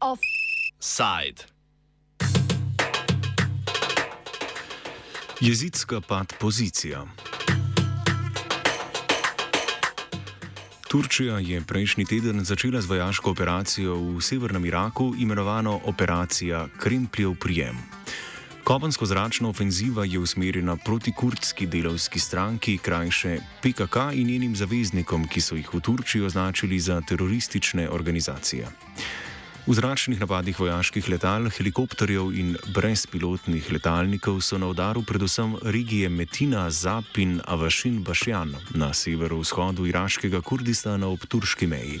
Offside. Jezitska pad pozicija. Turčija je prejšnji teden začela z vojaško operacijo v severnem Iraku, imenovano Operacija Krempljev prijem. Kopensko-zračna ofenziva je usmerjena proti kurdski delovski stranki, krajše PKK in njenim zaveznikom, ki so jih v Turčiji označili za teroristične organizacije. V zračnih napadih vojaških letal, helikopterjev in brezpilotnih letalnikov so na udaru predvsem regije Metina, Zap in Avašin Bašjan na severovzhodu iraškega Kurdistana ob turški meji.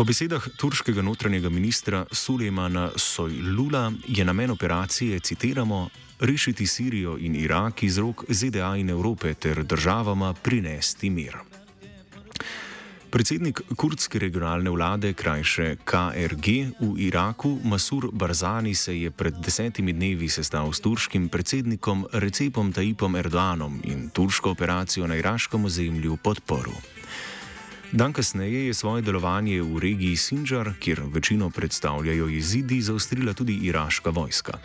Po besedah turškega notranjega ministra Sulejmana Sojlula je namen operacije, citiramo, rešiti Sirijo in Irak iz rok ZDA in Evrope ter državama prinesti mir. Predsednik kurdske regionalne vlade, krajše KRG v Iraku, Masur Barzani, se je pred desetimi dnevi sestal s turškim predsednikom Recepom Tajipom Erdoanom in turško operacijo na iraškem ozemlju podporil. Dan kasneje je svoje delovanje v regiji Sinjar, kjer večino predstavljajo jezidi, zaustrila tudi iraška vojska.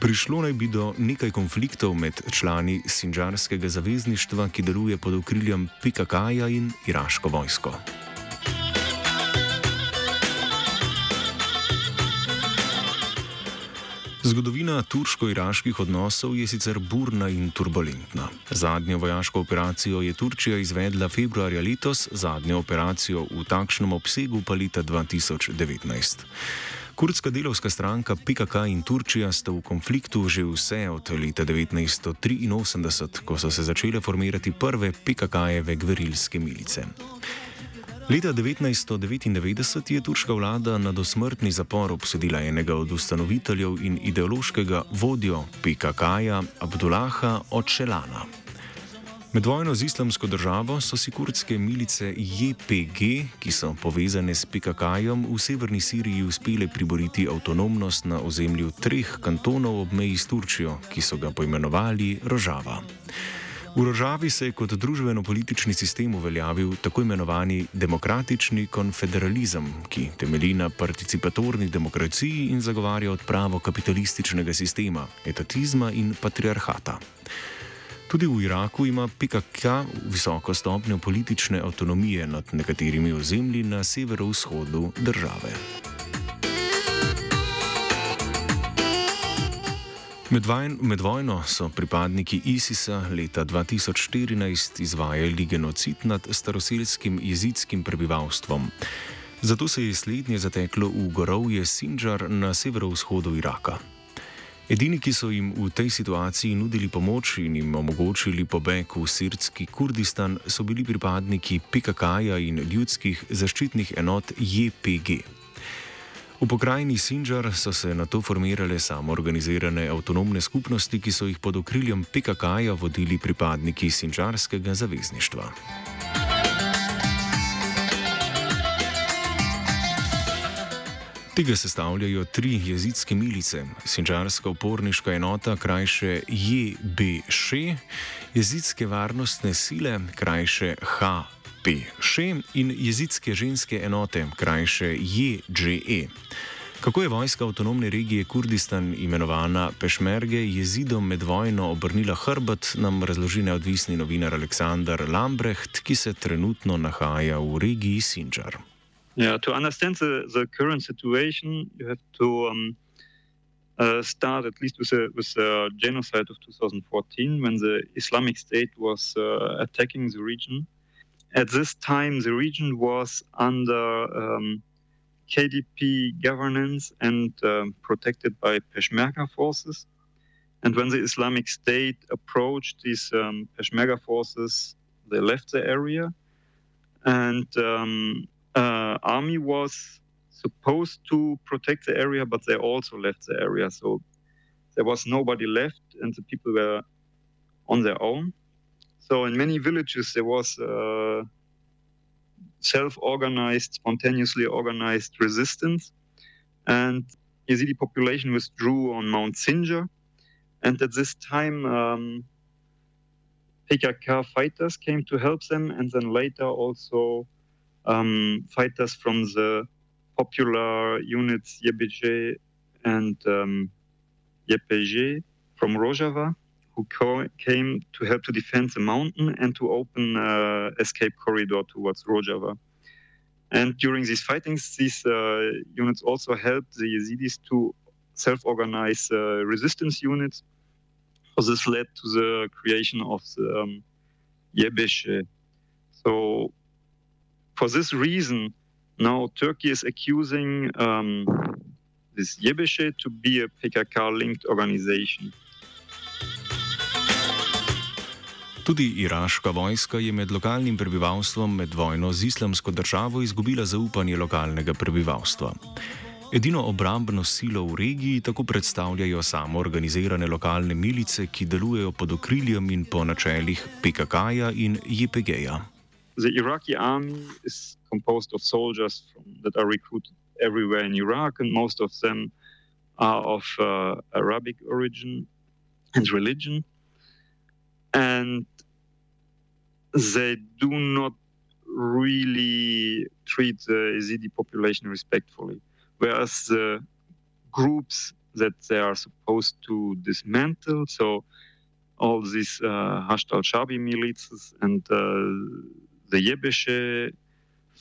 Prišlo naj bi do nekaj konfliktov med člani Sinjarskega zavezništva, ki deluje pod okriljem PKK-ja in iraško vojsko. Zgodovina turško-iraških odnosov je sicer burna in turbulentna. Zadnjo vojaško operacijo je Turčija izvedla februarja letos, zadnjo operacijo v takšnem obsegu pa leta 2019. Kurdska delovska stranka PKK in Turčija sta v konfliktu že vse od leta 1983, ko so se začele formirati prve PKK-jeve gverilske milice. Leta 1999 je turška vlada na dosmrtni zapor obsodila enega od ustanoviteljev in ideološkega vodjo PKK-ja Abdullaha Očelana. Med vojno z islamsko državo so si kurdske milice JPG, ki so povezane s PKK-jem, v severni Siriji uspele priboriti avtonomnost na ozemlju treh kantonov ob meji s Turčijo, ki so ga poimenovali Rožava. V Rožavi se je kot družbeno-politični sistem uveljavil tako imenovani demokratični konfederalizem, ki temelji na participatorni demokraciji in zagovarja odpravo kapitalističnega sistema, etatizma in patriarhata. Tudi v Iraku ima PKK visoko stopnjo politične avtonomije nad nekaterimi ozemlji na severovzhodu države. Med, vajn, med vojno so pripadniki ISIS-a leta 2014 izvajali genocid nad staroselskim jezidskim prebivalstvom. Zato se je slednje zateklo v gorovje Sinjar na severovzhodu Iraka. Edini, ki so jim v tej situaciji nudili pomoč in jim omogočili pobeg v sirski Kurdistan, so bili pripadniki PKK-ja in ljudskih zaščitnih enot JPG. V pokrajini Sinjar so se na to formirale samoorganizirane avtonomne skupnosti, ki so jih pod okriljem PKK-ja vodili pripadniki Sinjarskega zavezništva. Tega sestavljajo tri jezidske milice: Sinjarska uporniška enota, krajše JBŠ, jezidske varnostne sile, krajše HP. Še in jezidske ženske enote, krajše JGE. Kako je vojska avtonomne regije Kurdistan, imenovana Pešmerge, jezidom med vojno obrnila hrbet, nam razloži neodvisni novinar Aleksandar Lambrecht, ki se trenutno nahaja v regiji Sinjar. Yeah, to understand the, the current situation, you have to um, uh, start at least with the, with the genocide of 2014 when the Islamic State was uh, attacking the region. At this time, the region was under um, KDP governance and um, protected by Peshmerga forces. And when the Islamic State approached these um, Peshmerga forces, they left the area. And um, uh, army was supposed to protect the area, but they also left the area. So there was nobody left, and the people were on their own. So in many villages there was uh, self-organized, spontaneously organized resistance, and the Yazidi population withdrew on Mount Sinjar. And at this time, um, PKK fighters came to help them, and then later also um, fighters from the popular units YPG and um, YPJ from Rojava, who co- came to help to defend the mountain and to open uh, escape corridor towards Rojava. And during these fightings, these uh, units also helped the Yazidis to self-organize uh, resistance units. So this led to the creation of the um, Yebeshe. So for this reason, now Turkey is accusing um, this Yebeshe to be a PKK-linked organization. Tudi iraška vojska je med lokalnim prebivalstvom med vojno z islamsko državo izgubila zaupanje lokalnega prebivalstva. Edino obrambno silo v regiji tako predstavljajo samo organizirane lokalne milice, ki delujejo pod okriljem in po načelih PKK-ja in JPG-ja. The Iraqi army is composed of soldiers from, that are recruited everywhere in Iraq, and most of them are of uh, Arabic origin and religion. And they do not really treat the Yazidi population respectfully, whereas the groups that they are supposed to dismantle, so all these uh, Hashd al-Shaabi militias and uh, the Yebeshe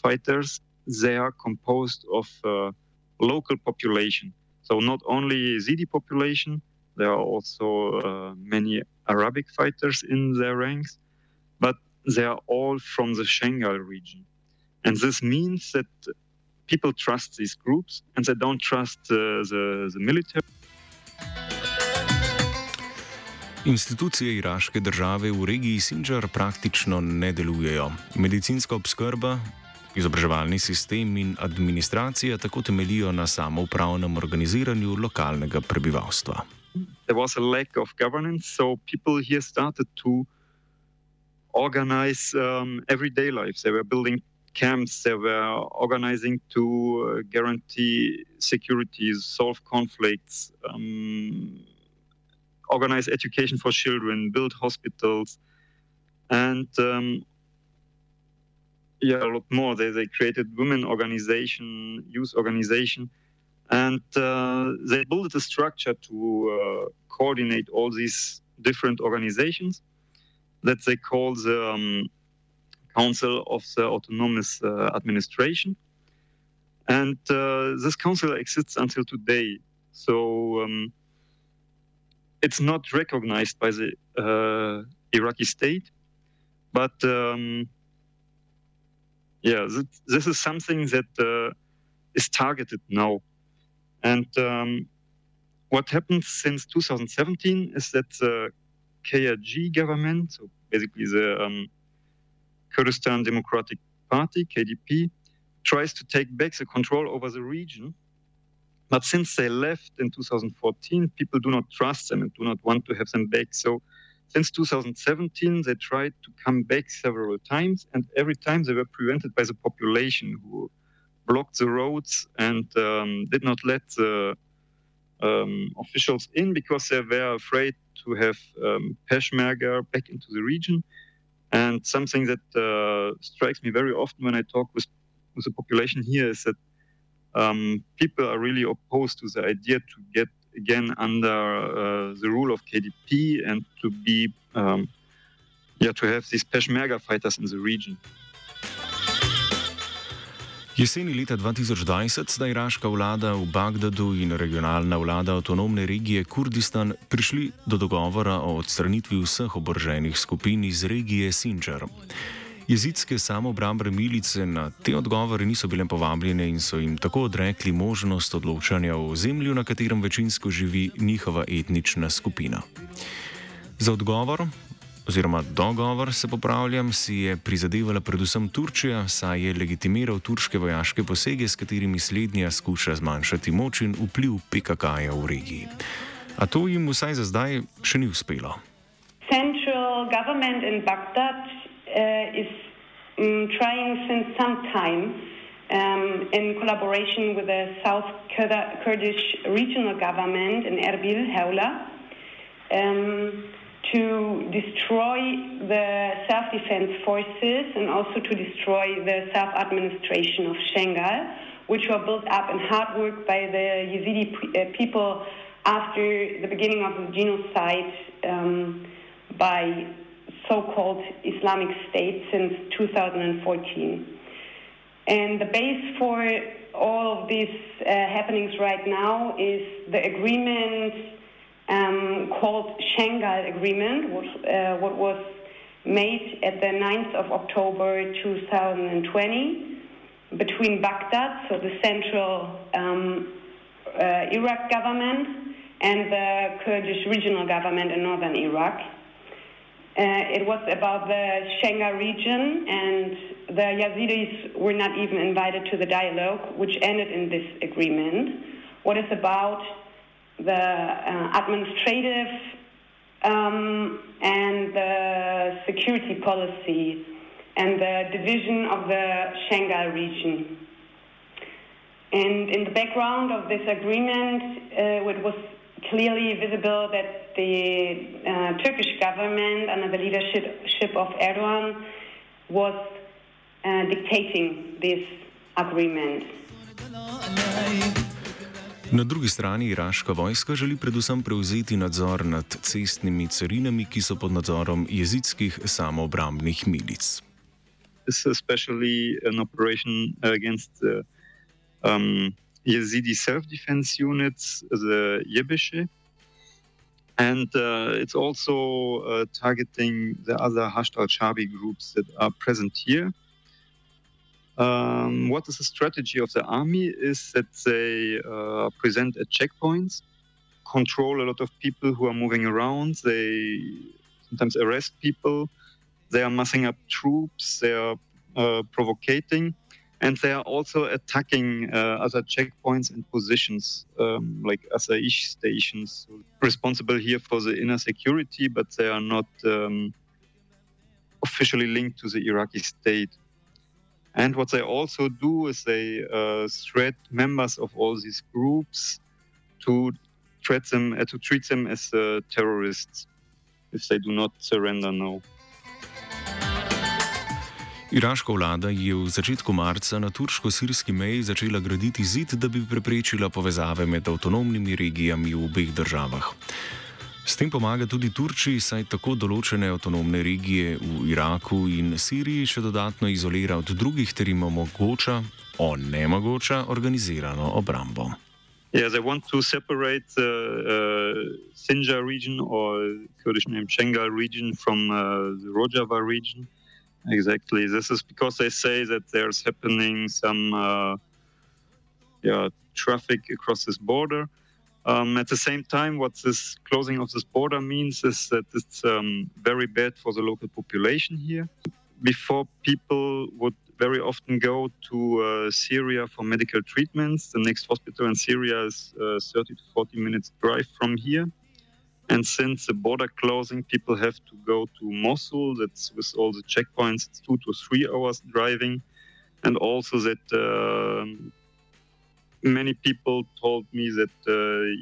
fighters, they are composed of uh, local population. So not only Yazidi population, there are also uh, many Arabic fighters in their ranks, but they are all from the Shanghai region. And this means that people trust these groups and they don't trust uh, the, the military. Institucije iraške države v regiji Sinjar praktično ne delujejo. Medicinska obskrba, izobraževalni sistem in administracija tako temelijo na samoupravnem organiziranju lokalnega prebivalstva. There was a lack of governance, so people here started to organize um, everyday life. They were building camps, they were organizing to uh, guarantee security, solve conflicts, um, organize education for children, build hospitals, and um, yeah, a lot more. They, they created women organization, youth organization, and uh, they built a structure to uh, coordinate all these different organizations that they call the um, Council of the Autonomous uh, Administration. And uh, this council exists until today. So um, it's not recognized by the uh, Iraqi state, but um, yeah, th- this is something that uh, is targeted now. And um, what happened since 2017 is that the KRG government, so basically the um, Kurdistan Democratic Party, KDP, tries to take back the control over the region. But since they left in 2014, people do not trust them and do not want to have them back. So since 2017, they tried to come back several times, and every time they were prevented by the population who blocked the roads and um, did not let the um, officials in because they were afraid to have um, Peshmerga back into the region. And something that uh, strikes me very often when I talk with, with the population here is that um, people are really opposed to the idea to get again under uh, the rule of KDP and to be, um, yeah, to have these Peshmerga fighters in the region. Jeseni leta 2020 sta iraška vlada v Bagdadu in regionalna vlada avtonomne regije Kurdistan prišli do dogovora o odstranitvi vseh oboroženih skupin iz regije Sinjar. Jezidske samoobrambne milice na te odgovore niso bile povabljene in so jim tako odrekli možnost odločanja o ozemlju, na katerem večinsko živi njihova etnična skupina. Za odgovor oziroma dogovor, se popravljam, si je prizadevala predvsem Turčija, saj je legitimiral turške vojaške posege, s katerimi slednja skuša zmanjšati moč in vpliv PKK-ja v regiji. A to jim vsaj za zdaj še ni uspelo. Central government in Baghdad uh, is um, trying since some time, um, in collaboration with the South Kurdish regional government in Erbil, Hewla, um, to destroy the self defense forces and also to destroy the self administration of Shengal, which were built up in hard work by the Yazidi uh, people after the beginning of the genocide um, by so called Islamic State since 2014. And the base for all of these uh, happenings right now is the agreement um, called Shengal Agreement, which, uh, what was made at the 9th of October 2020 between Baghdad, so the central um, uh, Iraq government, and the Kurdish regional government in northern Iraq. Uh, it was about the Shengal region, and the Yazidis were not even invited to the dialogue, which ended in this agreement. What is about the uh, administrative um, and the security policy and the division of the Shengal region. And in the background of this agreement, uh, it was clearly visible that the uh, Turkish government, under the leadership of Erdogan, was uh, dictating this agreement. Na drugi strani iraška vojska želi predvsem prevzeti nadzor nad cestnimi carinami, ki so pod nadzorom jezidskih samoobrambnih milic. This is especially an operation against the um, Yazidi self-defense units, the Yebeshe, and uh, it's also uh, targeting the other Hasht al-Shabi groups that are present here. Um, what is the strategy of the army is that they uh, present at checkpoints, control a lot of people who are moving around. They sometimes arrest people. They are massing up troops. They are uh, provocating, and they are also attacking uh, other checkpoints and positions, um, like Asaish stations, responsible here for the inner security, but they are not um, officially linked to the Iraqi state. And what they also do is they uh, threat members of all these groups to treat them, uh, to treat them as uh, terrorists if they do not surrender now. Iraška vlada je v začetku marca na turško-sirski meji začela graditi zid, da bi preprečila povezave med avtonomnimi regijami v obeh državah. S tem pomaga tudi Turčiji, saj tako določene avtonomne regije v Iraku in Siriji še dodatno izolira od drugih ter jim omogoča, onemogoča organizirano obrambo. Yeah, they want to separate the uh, Sinjar region or Kurdish name Shengal region from uh, the Rojava region. Exactly. This is because they say that there's happening some uh, yeah, traffic across this border. Um, at the same time, what this closing of this border means is that it's um, very bad for the local population here. Before, people would very often go to uh, Syria for medical treatments. The next hospital in Syria is uh, 30 to 40 minutes drive from here. And since the border closing, people have to go to Mosul. That's with all the checkpoints, it's two to three hours driving. And also that uh, many people told me that uh,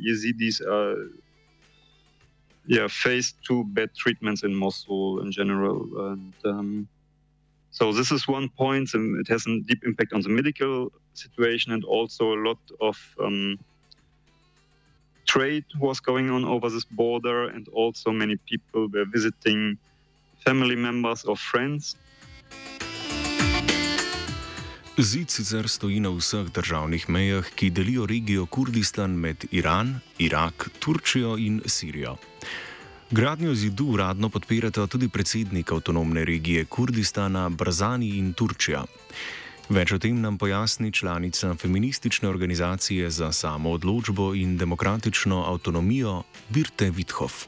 Yazidis are yeah faced too bad treatments in Mosul in general, and um, so this is one point, and it has a deep impact on the medical situation, and also a lot of um, trade was going on over this border, and also many people were visiting family members or friends. Zid sicer stoji na vseh državnih mejah, ki delijo regijo Kurdistan med Iran, Irak, Turčijo in Sirijo. Gradnjo zidu uradno podpirata tudi predsednik avtonomne regije Kurdistana, Brazani in Turčija. Več o tem nam pojasni članica feministične organizacije za samo odločbo in demokratično avtonomijo Birte Vithof.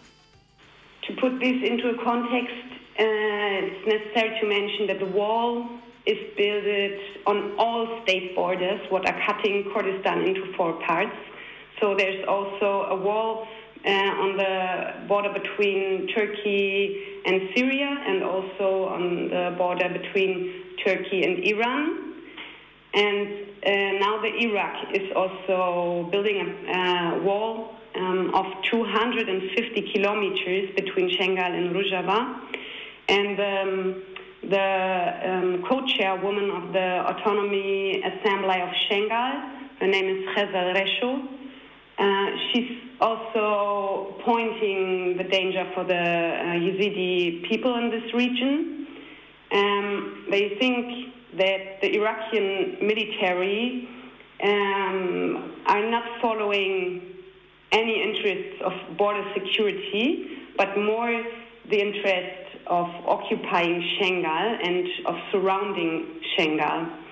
To put this into a context, uh, it's necessary to mention that the wall is built on all state borders, what are cutting Kurdistan into four parts. So there's also a wall uh, on the border between Turkey and Syria, and also on the border between Turkey and Iran. And uh, now the Iraq is also building a uh, wall um, of 250 kilometers between Shengal and Rojava. And um, the um, co-chairwoman of the Autonomy Assembly of Shengal, her name is Khezal Resho. Uh, she's also pointing the danger for the uh, Yazidi people in this region. Um, they think that the Iraqi military um, are not following any interests of border security, but more the interest of occupying Shengal and of surrounding Shengal.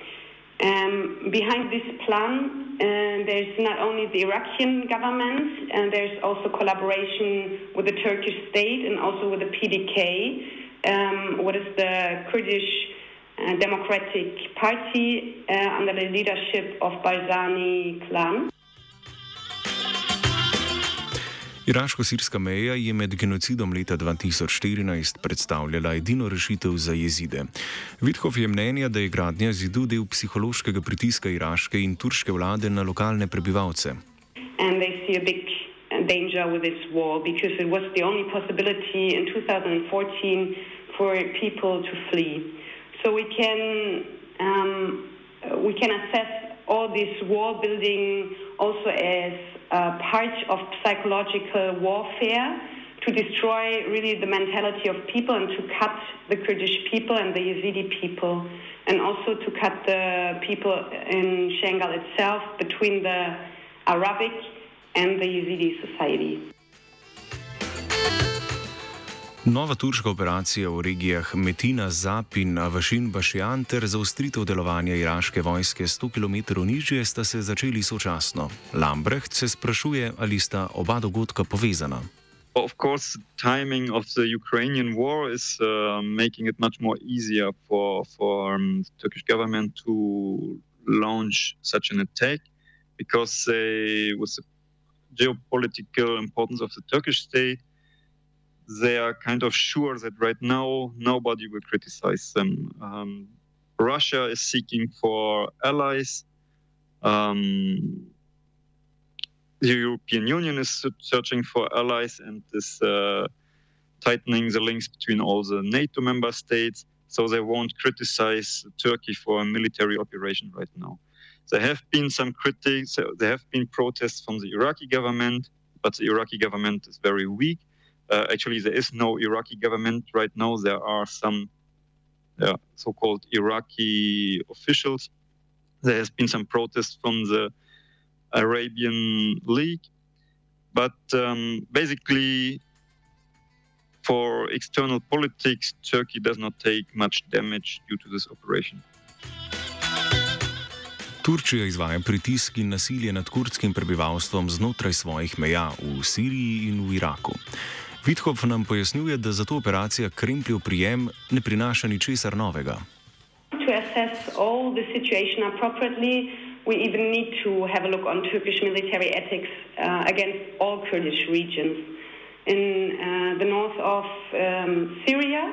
Um, behind this plan, uh, there's not only the Iraqi government, and there's also collaboration with the Turkish state and also with the PDK, um, what is the Kurdish uh, Democratic Party uh, under the leadership of Barzani clan. Iraško-sirska meja je med genocidom leta 2014 predstavljala edino rešitev za jezide. Vidhov je mnenja, da je gradnja zidu del psihološkega pritiska iraške in turške vlade na lokalne prebivalce. Danger with this wall because it was the only possibility in 2014 for people to flee. So we can um, we can assess all this wall building also as uh, part of psychological warfare to destroy really the mentality of people and to cut the Kurdish people and the Yazidi people, and also to cut the people in Shengal itself between the Arabic and the Yazidi society. Nova turška operacija v regijah Metina, Zap in Avašin Bašian ter zaustritev delovanja iraške vojske 100 km nižje sta se začeli sočasno. Lambrecht se sprašuje, ali sta oba dogodka povezana. Of course, timing of the Ukrainian war is uh, making it much more easier for for um, the Turkish government to launch such an attack because they, with the geopolitical importance of the Turkish state, they are kind of sure that right now nobody will criticize them. Um, Russia is seeking for allies. Um, the European Union is searching for allies and is uh, tightening the links between all the NATO member states. So they won't criticize Turkey for a military operation right now. There have been some critics, there have been protests from the Iraqi government, but the Iraqi government is very weak. Uh, actually, there is no Iraqi government right now. There are some uh, so-called Iraqi officials. There has been some protests from the Arabian League, but um, basically, for external politics, Turkey does not take much damage due to this operation. Turčija izvaja pritisk in nasilje nad kurdskim prebivalstvom znotraj svojih meja v Siriji in v Iraku. Vidhov nam pojasnjuje, da zato operacija Krempljev prijem ne prinaša ničesar novega. We even need to have a look on Turkish military ethics uh, against all Kurdish regions. In uh, the north of um, Syria,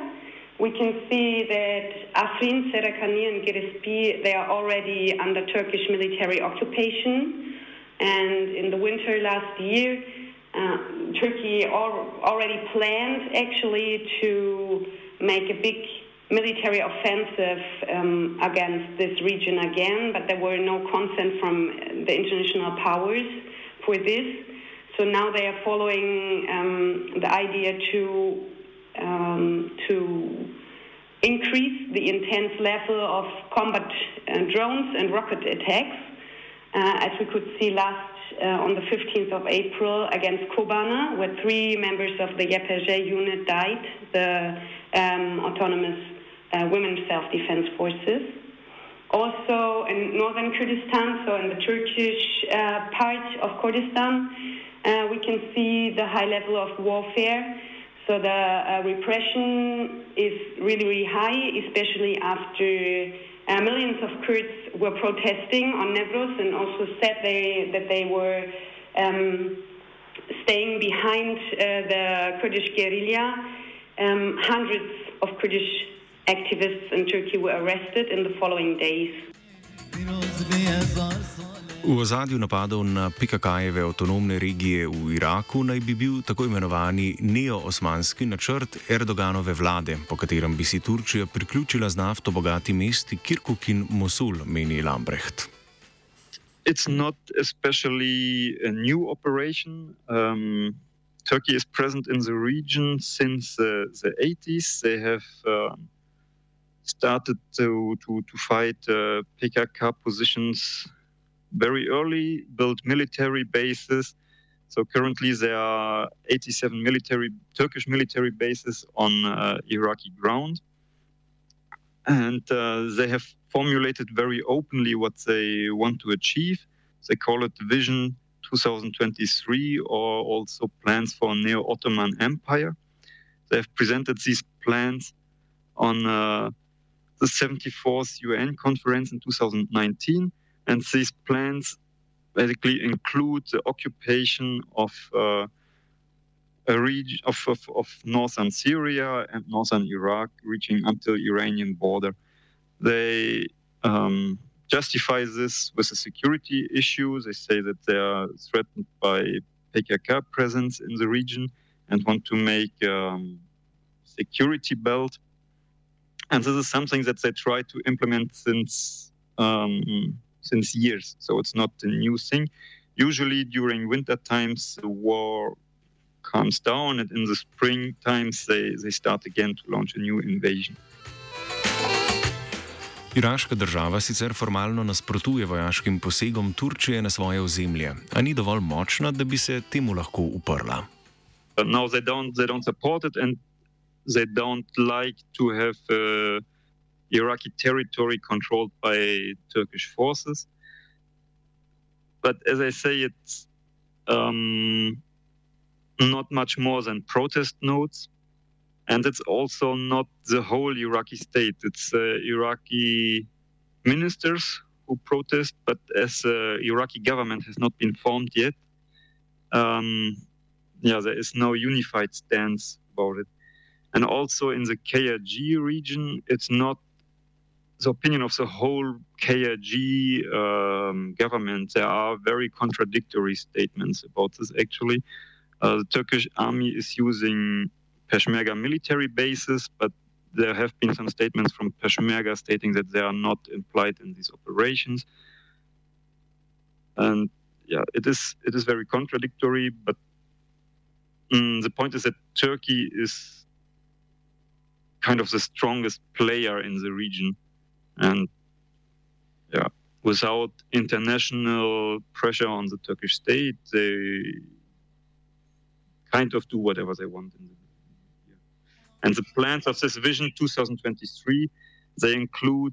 we can see that Afrin, Serakani, and Girespi, they are already under Turkish military occupation. And in the winter last year, uh, Turkey already planned actually to make a big military offensive um, against this region again, but there were no consent from the international powers for this. So now they are following um, the idea to um, to increase the intense level of combat uh, drones and rocket attacks, uh, as we could see last uh, on the 15th of April against Kobanê, where three members of the YPJ unit died, the um, autonomous uh, women's self-defense forces. Also in northern Kurdistan, so in the Turkish uh, part of Kurdistan, uh, we can see the high level of warfare. So the uh, repression is really, really high, especially after uh, millions of Kurds were protesting on Newroz and also said they, that they were um, staying behind uh, the Kurdish guerrilla. Um, hundreds of Kurdish activists in Turkey were arrested in the following days. V ozadju napadov na PKK-jeve avtonomne regije v Iraku naj bi bil tako imenovani neo-osmanski načrt Erdoganove vlade, po katerem bi si Turčija priključila z nafto bogati mesti Kirkuk in Mosul, meni Lambrecht. It's not especially a new operation. Um, Turkey is present in the region since uh, the 80s. They have uh, started to, to, to fight uh, PKK positions very early, built military bases. So currently there are 87 military Turkish military bases on uh, Iraqi ground, and uh, they have formulated very openly what they want to achieve. They call it Vision 2023 or also plans for a neo-Ottoman Empire. They have presented these plans on uh, the 74th UN conference in 2019 and these plans basically include the occupation of uh, a region of, of, of, northern Syria and northern Iraq, reaching until Iranian border. They um, justify this with a security issue. They say that they are threatened by PKK presence in the region and want to make um, security belt. And this is something that they try to implement since um, since years, so it's not a new thing. Usually during winter times, the war calms down, and in the spring times, they, they start again to launch a new invasion. Iraška država sicer formalno nasprotuje vojaškim posegom Turčije na svoje ozemlje, a ni dovolj močna, da bi se temu lahko uprla. No, they don't, they don't support it, and they don't like to have. Uh, Iraqi territory controlled by Turkish forces. But as I say, it's um, not much more than protest notes. And it's also not the whole Iraqi state. It's uh, Iraqi ministers who protest, but as the uh, Iraqi government has not been formed yet, um, yeah, there is no unified stance about it. And also in the KRG region, it's not the opinion of the whole KRG um, government, there are very contradictory statements about this actually. Uh, the Turkish army is using Peshmerga military bases, but there have been some statements from Peshmerga stating that they are not implied in these operations. And yeah, it is it is very contradictory. But mm, the point is that Turkey is kind of the strongest player in the region and yeah, without international pressure on the Turkish state, they kind of do whatever they want. The, yeah. And the plans of this Vision 2023, they include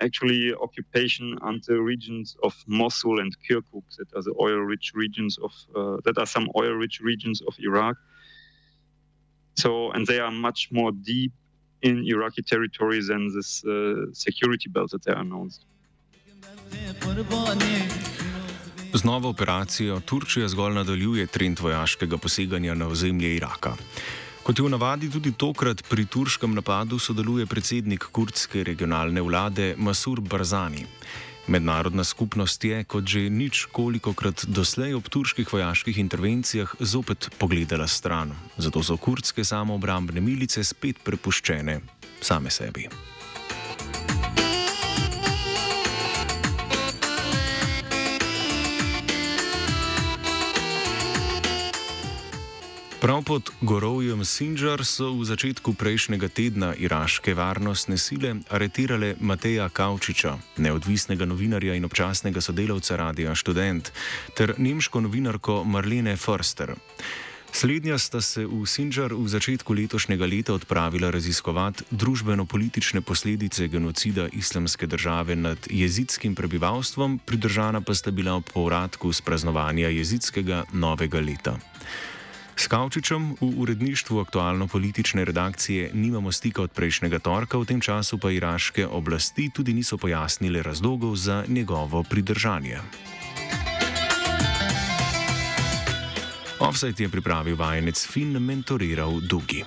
actually occupation until regions of Mosul and Kirkuk, that are the oil-rich regions of uh, that are some oil-rich regions of Iraq. So, and they are much more deep in Iraqi territories and this uh, security belt that they announced. Z novo operacijo Turčija zgolj nadaljuje trend vojaškega poseganja na ozemlje Iraka. Kot je v navadi tudi tokrat pri turškem napadu sodeluje predsednik kurdske regionalne vlade Masur Barzani. Mednarodna skupnost je, kot že nič kolikokrat doslej ob turških vojaških intervencijah, zopet pogledala stran. Zato so kurdske samoobrambne milice spet prepuščene same sebi. Prav pod gorovjem Sinjar so v začetku prejšnjega tedna iraške varnostne sile aretirale Mateja Kaučiča, neodvisnega novinarja in občasnega sodelavca Radia Student, ter nemško novinarko Marlene Förster. Slednja sta se v Sinjar v začetku letošnjega leta odpravila raziskovati družbeno-politične posledice genocida islamske države nad jezidskim prebivalstvom, pridržana pa sta bila ob povratku z praznovanja jezidskega novega leta. S Kavčičem v uredništvu aktualno-politične redakcije nimamo stika od prejšnjega torka, v tem času pa iraške oblasti tudi niso pojasnile razlogov za njegovo pridržanje. Offside je pripravil vajenec Finn, mentoriral Dugi.